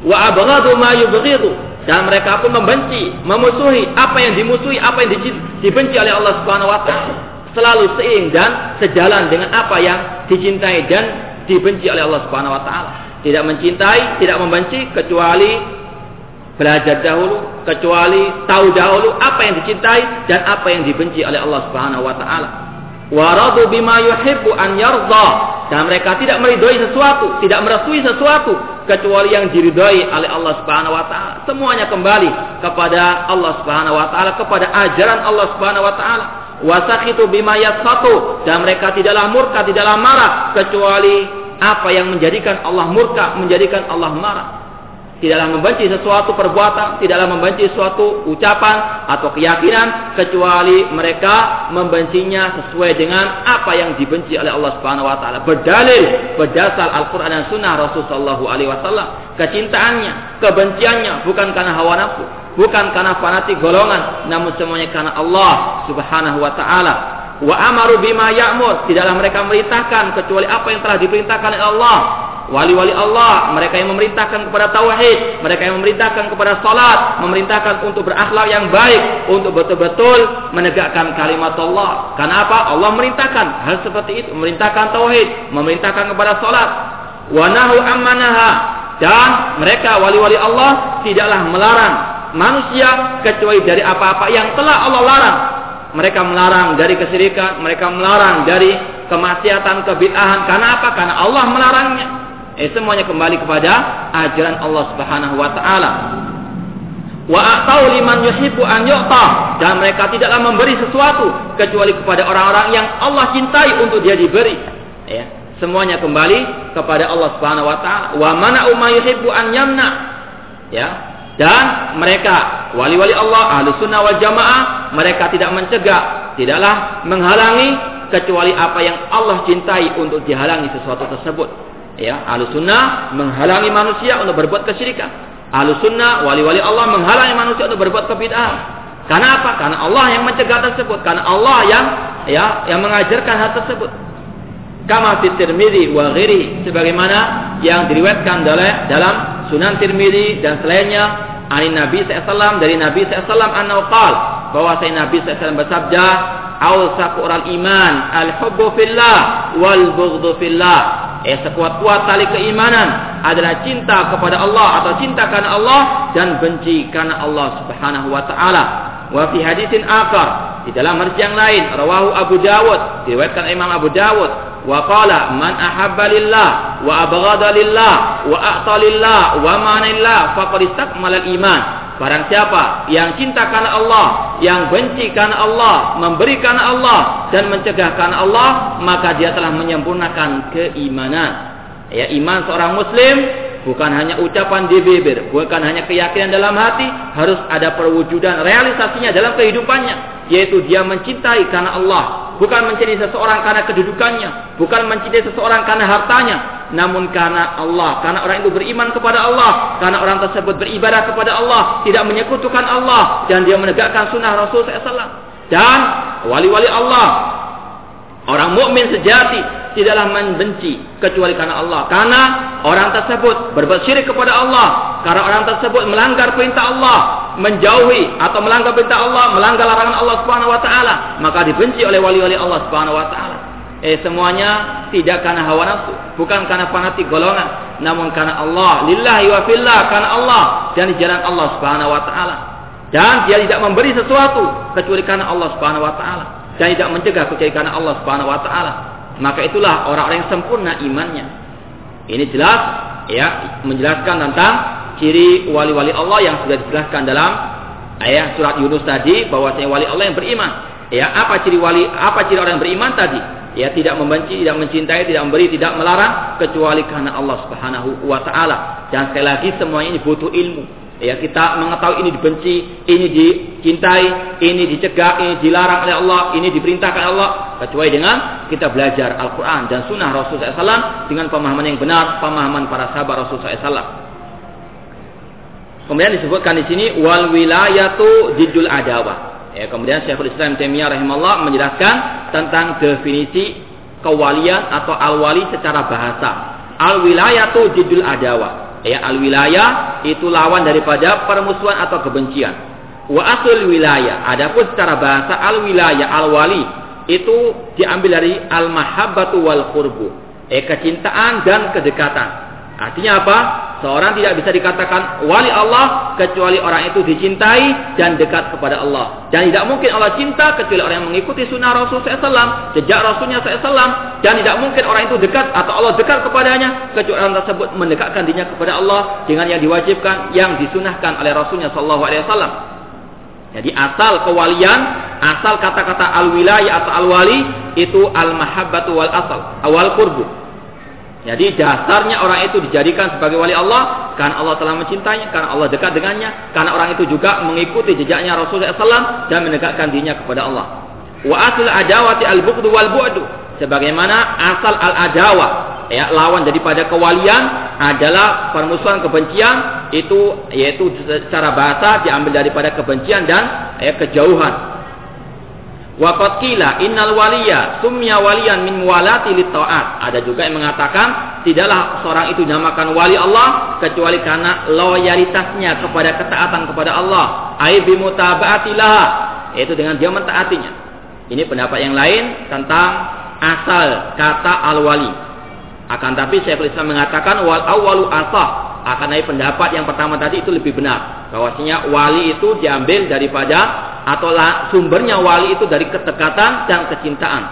Wa abghadu ma yubghidu dan mereka pun membenci, memusuhi apa yang dimusuhi, apa yang dibenci oleh Allah Subhanahu wa taala. Selalu seiring dan sejalan dengan apa yang dicintai dan dibenci oleh Allah Subhanahu wa taala. Tidak mencintai, tidak membenci kecuali belajar dahulu, kecuali tahu dahulu apa yang dicintai dan apa yang dibenci oleh Allah Subhanahu wa taala waradu bima yuhibbu an yarda dan mereka tidak meridhoi sesuatu, tidak merestui sesuatu kecuali yang diridhoi oleh Allah Subhanahu wa taala. Semuanya kembali kepada Allah Subhanahu wa taala, kepada ajaran Allah Subhanahu wa taala. Wasakhitu bima yaskhatu dan mereka tidaklah murka, tidaklah marah kecuali apa yang menjadikan Allah murka, menjadikan Allah marah tidaklah membenci sesuatu perbuatan, tidaklah membenci suatu ucapan atau keyakinan kecuali mereka membencinya sesuai dengan apa yang dibenci oleh Allah Subhanahu wa taala. Berdalil berdasar Al-Qur'an dan Sunnah Rasul sallallahu alaihi wasallam. Kecintaannya, kebenciannya bukan karena hawa nafsu, bukan karena fanatik golongan, namun semuanya karena Allah Subhanahu wa taala. Wa amaru bima ya'mur, tidaklah mereka merintahkan kecuali apa yang telah diperintahkan oleh Allah wali-wali Allah, mereka yang memerintahkan kepada tauhid, mereka yang memerintahkan kepada salat, memerintahkan untuk berakhlak yang baik, untuk betul-betul menegakkan kalimat Allah. Karena apa? Allah memerintahkan hal seperti itu, memerintahkan tauhid, memerintahkan kepada salat. Wa nahu ammanaha dan mereka wali-wali Allah tidaklah melarang manusia kecuali dari apa-apa yang telah Allah larang. Mereka melarang dari kesyirikan, mereka melarang dari kemaksiatan, kebid'ahan. Karena apa? Karena Allah melarangnya. Eh semuanya kembali kepada ajaran Allah Subhanahu wa taala. Wa atau liman yuhibbu an yu'ta dan mereka tidaklah memberi sesuatu kecuali kepada orang-orang yang Allah cintai untuk dia diberi. Ya, semuanya kembali kepada Allah Subhanahu wa taala. Wa mana umma an yamna. Ya, dan mereka wali-wali Allah ahli sunnah wal jamaah mereka tidak mencegah tidaklah menghalangi kecuali apa yang Allah cintai untuk dihalangi sesuatu tersebut ya ahlu sunnah menghalangi manusia untuk berbuat kesyirikan. Ahlu sunnah wali-wali Allah menghalangi manusia untuk berbuat kebid'ahan karena apa? Karena Allah yang mencegah tersebut. Karena Allah yang ya yang mengajarkan hal tersebut. Kama fi Tirmidzi wa ghairi sebagaimana yang diriwayatkan dalam Sunan Tirmidzi dan selainnya ani Nabi SAW dari Nabi SAW annahu qala bahwa saya Nabi SAW bersabda awsaqu iman al-hubbu fillah wal bughdhu fillah eh sekuat-kuat tali keimanan adalah cinta kepada Allah atau cinta karena Allah dan benci karena Allah Subhanahu wa taala. Wa fi hadisin akar di dalam hadis yang lain rawahu Abu Dawud diriwayatkan Imam Abu Dawud wa qala man ahabba lillah wa abghada lillah wa a'ta lillah wa manillah faqad istakmala iman Barang siapa yang cinta karena Allah, yang benci karena Allah, memberi karena Allah dan mencegah karena Allah, maka dia telah menyempurnakan keimanan. Ya, iman seorang muslim bukan hanya ucapan di bibir, bukan hanya keyakinan dalam hati, harus ada perwujudan realisasinya dalam kehidupannya, yaitu dia mencintai karena Allah, bukan mencintai seseorang karena kedudukannya, bukan mencintai seseorang karena hartanya, namun karena Allah, karena orang itu beriman kepada Allah, karena orang tersebut beribadah kepada Allah, tidak menyekutukan Allah dan dia menegakkan sunnah Rasul SAW. Dan wali-wali Allah, orang mukmin sejati tidaklah membenci kecuali karena Allah. Karena orang tersebut berbuat syirik kepada Allah, karena orang tersebut melanggar perintah Allah, menjauhi atau melanggar perintah Allah, melanggar larangan Allah Subhanahu wa taala, maka dibenci oleh wali-wali Allah Subhanahu wa taala. Eh semuanya tidak karena hawa nafsu, bukan karena fanatik golongan, namun karena Allah, lillahi wa fillah, karena Allah dan di jalan Allah Subhanahu wa taala. Dan dia tidak memberi sesuatu kecuali karena Allah Subhanahu wa taala dan tidak mencegah kecuali karena Allah Subhanahu wa taala. Maka itulah orang-orang yang sempurna imannya. Ini jelas ya menjelaskan tentang ciri wali-wali Allah yang sudah dijelaskan dalam ayat surat Yunus tadi bahwa wali Allah yang beriman. Ya, apa ciri wali apa ciri orang yang beriman tadi? Ya tidak membenci, tidak mencintai, tidak memberi, tidak melarang kecuali karena Allah Subhanahu wa taala. Dan sekali lagi semuanya ini butuh ilmu. Ya, kita mengetahui ini dibenci, ini dicintai, ini dicegah, ini dilarang oleh Allah, ini diperintahkan Allah. Kecuali dengan kita belajar Al-Quran dan Sunnah Rasul SAW dengan pemahaman yang benar, pemahaman para sahabat Rasul SAW. Kemudian disebutkan di sini wal wilayatu jidul adawah. Ya, kemudian Syekhul Islam Taimiyah rahimahullah menjelaskan tentang definisi kewalian atau al-wali secara bahasa. Al wilayatu jidul adawah Ya, al wilayah itu lawan daripada permusuhan atau kebencian. Wa asul wilayah. Adapun secara bahasa al wilayah al wali itu diambil dari al mahabbatu wal qurbu. Eh kecintaan dan kedekatan. Artinya apa? Seorang tidak bisa dikatakan wali Allah kecuali orang itu dicintai dan dekat kepada Allah. Dan tidak mungkin Allah cinta kecuali orang yang mengikuti sunnah Rasul SAW, jejak Rasulnya SAW. Dan tidak mungkin orang itu dekat atau Allah dekat kepadanya kecuali orang tersebut mendekatkan dirinya kepada Allah dengan yang diwajibkan, yang disunahkan oleh Rasulnya SAW. Jadi asal kewalian, asal kata-kata al-wilayah atau al-wali itu al-mahabbatu wal asal, awal kurbu. Jadi dasarnya orang itu dijadikan sebagai wali Allah karena Allah telah mencintainya, karena Allah dekat dengannya, karena orang itu juga mengikuti jejaknya Rasulullah SAW dan mendekatkan dirinya kepada Allah. Wa asal adawati al wal bu'du. Sebagaimana asal al adawa ya lawan daripada kewalian adalah permusuhan kebencian itu yaitu secara bahasa diambil daripada kebencian dan ya, kejauhan Waqat kila innal waliya sumya waliyan min walati taat. Ada juga yang mengatakan tidaklah seorang itu dinamakan wali Allah kecuali karena loyalitasnya kepada ketaatan kepada Allah. Ai bimutaba'atillah yaitu dengan dia mentaatinya. Ini pendapat yang lain tentang asal kata al-wali. Akan tapi Syekhul Islam mengatakan wal awwalu asah. Akan dari pendapat yang pertama tadi itu lebih benar. Bahwasanya wali itu diambil daripada atau sumbernya wali itu dari kedekatan dan kecintaan.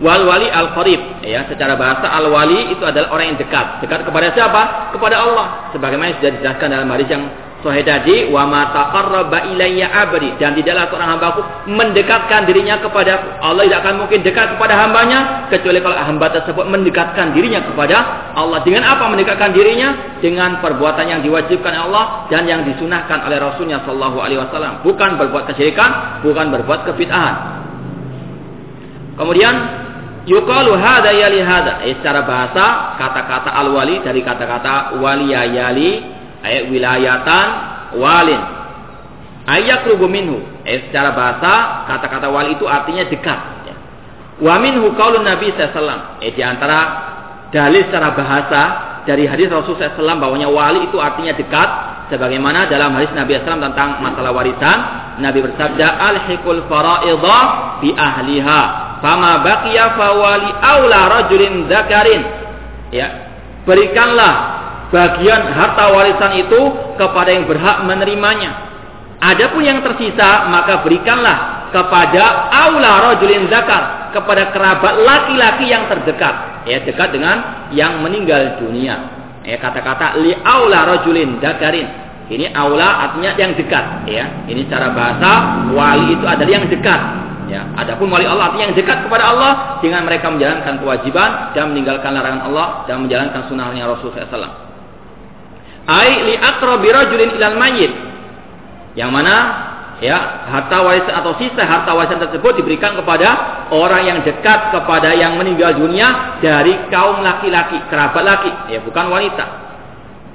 Wal wali al qarib ya secara bahasa al wali itu adalah orang yang dekat. Dekat kepada siapa? Kepada Allah. Sebagaimana sudah dijelaskan dalam hadis yang sahih tadi, wa ma taqarraba ilayya abdi dan tidaklah seorang hambaku mendekatkan dirinya kepada Allah tidak akan mungkin dekat kepada hambanya kecuali kalau hamba tersebut mendekatkan dirinya kepada Allah. Dengan apa mendekatkan dirinya? Dengan perbuatan yang diwajibkan Allah dan yang disunahkan oleh Rasulnya Shallallahu Alaihi Wasallam. Bukan berbuat kesyirikan, bukan berbuat kebid'ahan. Kemudian yukalu hada yali hada. Eh, secara bahasa kata-kata al wali dari kata-kata waliya yali ayat wilayatan walin. Ayat minhu. Eh, secara bahasa kata-kata wali itu artinya dekat ya. wa minhu qaulun nabi sallallahu eh di antara dalil secara bahasa dari hadis Rasul SAW bahwanya wali itu artinya dekat sebagaimana dalam hadis Nabi SAW tentang masalah warisan Nabi bersabda alhiqul fara'idha bi ahliha fama baqiya fawali aula rajulin zakarin ya berikanlah bagian harta warisan itu kepada yang berhak menerimanya. Adapun yang tersisa maka berikanlah kepada aula rajulin zakar kepada kerabat laki-laki yang terdekat. Ya dekat dengan yang meninggal dunia. Ya kata-kata li aula rajulin zakarin. Ini aula artinya yang dekat ya. Ini secara bahasa wali itu adalah yang dekat ya. Adapun wali Allah artinya yang dekat kepada Allah dengan mereka menjalankan kewajiban dan meninggalkan larangan Allah dan menjalankan sunnahnya Rasulullah SAW ai li aqrabi rajulin ilal mayyit. Yang mana ya harta warisan atau sisa harta warisan tersebut diberikan kepada orang yang dekat kepada yang meninggal dunia dari kaum laki-laki kerabat laki ya bukan wanita.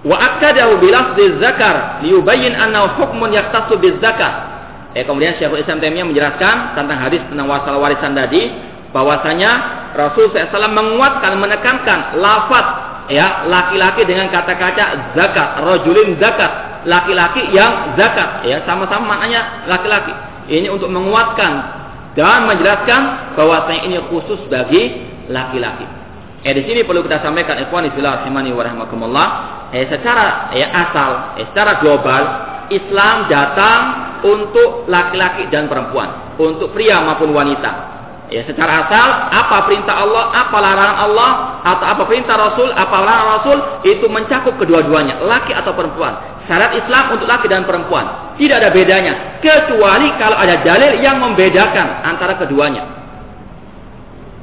Wa akadahu bilafzi zakar liyubayyin annahu hukmun yaktasu bizakar eh kemudian Syekhul Islam Taimiyah menjelaskan tentang hadis tentang wasal warisan tadi bahwasanya Rasul SAW menguatkan menekankan lafaz ya laki-laki dengan kata-kata zakat, rojulin zakat, laki-laki yang zakat, ya sama-sama maknanya laki-laki. Ini untuk menguatkan dan menjelaskan bahwasanya ini khusus bagi laki-laki. Eh di sini perlu kita sampaikan ikhwan fillah rahimani wa rahmakumullah, eh secara ya asal, eh secara global Islam datang untuk laki-laki dan perempuan, untuk pria maupun wanita. Ya, secara asal apa perintah Allah, apa larangan Allah, atau apa perintah Rasul, apa larangan Rasul itu mencakup kedua-duanya, laki atau perempuan. Syarat Islam untuk laki dan perempuan tidak ada bedanya, kecuali kalau ada dalil yang membedakan antara keduanya.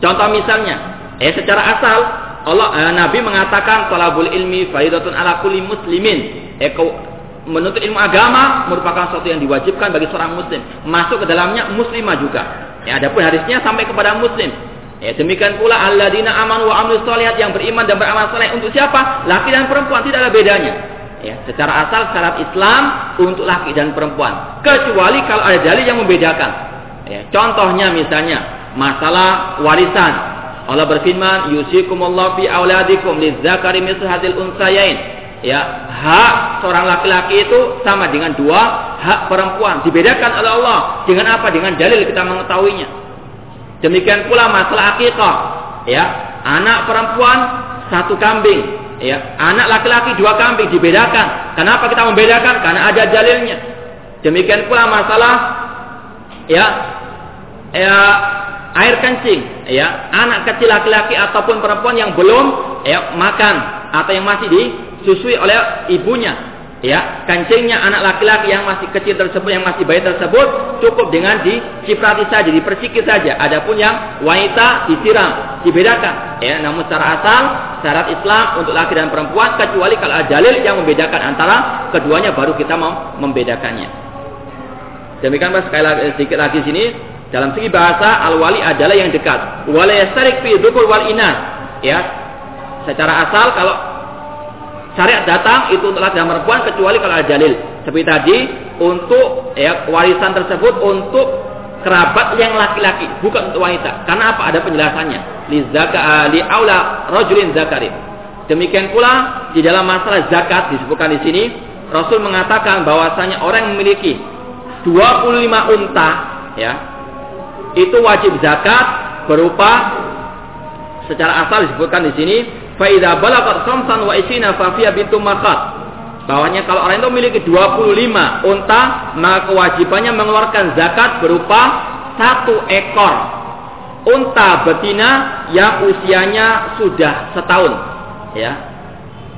Contoh misalnya, eh secara asal Allah eh, Nabi mengatakan talabul ilmi faidatun ala kulli muslimin. Eh, menuntut ilmu agama merupakan sesuatu yang diwajibkan bagi seorang muslim. Masuk ke dalamnya muslimah juga. Ya, adapun hadisnya sampai kepada muslim. Ya, demikian pula alladzina amanu wa amilus solihat yang beriman dan beramal saleh untuk siapa? Laki dan perempuan tidak ada bedanya. Ya, secara asal syarat Islam untuk laki dan perempuan. Kecuali kalau ada dalil yang membedakan. Ya, contohnya misalnya masalah warisan. Allah berfirman, "Yusikumullahu fi auladikum lidzakari mithlu hadil unsayain." Ya hak seorang laki-laki itu sama dengan dua hak perempuan. Dibedakan oleh Allah dengan apa? Dengan dalil kita mengetahuinya. Demikian pula masalah akikah. Ya anak perempuan satu kambing. Ya anak laki-laki dua kambing dibedakan. Kenapa kita membedakan? Karena ada dalilnya. Demikian pula masalah ya ya air kencing. Ya anak kecil laki-laki ataupun perempuan yang belum ya makan atau yang masih di disusui oleh ibunya. Ya kancingnya anak laki-laki yang masih kecil tersebut yang masih bayi tersebut cukup dengan diciprati saja dipersikit saja. Adapun yang wanita disiram dibedakan. Ya namun secara asal syarat Islam untuk laki dan perempuan kecuali kalau ada dalil yang membedakan antara keduanya baru kita mau membedakannya. Demikian Pak sekali lagi sedikit lagi sini. Dalam segi bahasa al wali adalah yang dekat. Wala yastarik fi dzukul wal inas ya secara asal kalau syariat datang itu untuk laki dan perempuan kecuali kalau ada dalil. Seperti tadi untuk ya warisan tersebut untuk kerabat yang laki-laki, bukan untuk wanita. Karena apa? Ada penjelasannya. Li zaka li aula rajulin zakarin. Demikian pula di dalam masalah zakat disebutkan di sini Rasul mengatakan bahwasanya orang yang memiliki 25 unta ya itu wajib zakat berupa secara asal disebutkan di sini Faida balagat khamsan wa isina fafiyah bintu makat. Bahwanya kalau orang itu memiliki 25 unta, maka kewajibannya mengeluarkan zakat berupa satu ekor unta betina yang usianya sudah setahun. Ya,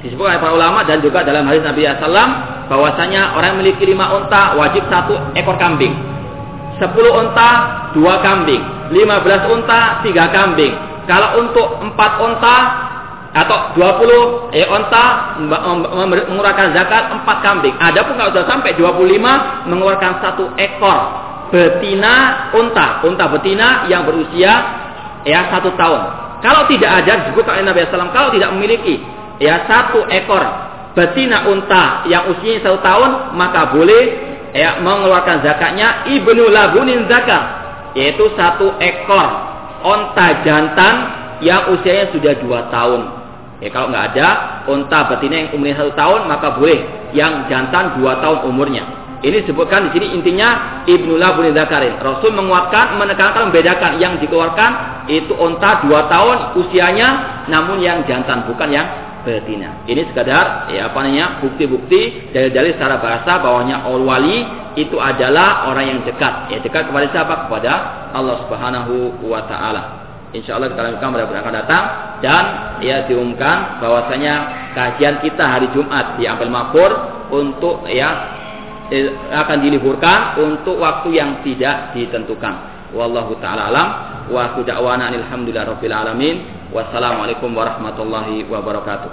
disebut oleh para ulama dan juga dalam hadis Nabi SAW bahwasanya orang yang memiliki lima unta wajib satu ekor kambing, sepuluh unta dua kambing, lima belas unta tiga kambing. Kalau untuk empat unta atau 20 eh, onta mengeluarkan zakat 4 kambing. Adapun kalau sudah sampai 25 mengeluarkan satu ekor betina unta, unta betina yang berusia ya satu tahun. Kalau tidak ada disebut oleh Nabi SAW kalau tidak memiliki ya satu ekor betina unta yang usianya satu tahun maka boleh ya mengeluarkan zakatnya ibnu labunin zakat yaitu satu ekor onta jantan yang usianya sudah dua tahun. Ya kalau nggak ada unta betina yang umurnya satu tahun maka boleh yang jantan dua tahun umurnya. Ini disebutkan di sini intinya Ibnu Labun Zakarin. Rasul menguatkan, menekankan, membedakan yang dikeluarkan itu unta dua tahun usianya, namun yang jantan bukan yang betina. Ini sekadar ya apa namanya bukti-bukti dari secara bahasa bahwanya al wali itu adalah orang yang dekat. Ya dekat kepada siapa? Kepada Allah Subhanahu wa taala. Insya Allah kita lanjutkan pada akan datang dan ya diumumkan bahwasanya kajian kita hari Jumat di Ampel Makmur untuk ya eh, akan diliburkan untuk waktu yang tidak ditentukan. Wallahu taala alam wa da'wana alhamdulillah alamin. Wassalamualaikum warahmatullahi wabarakatuh.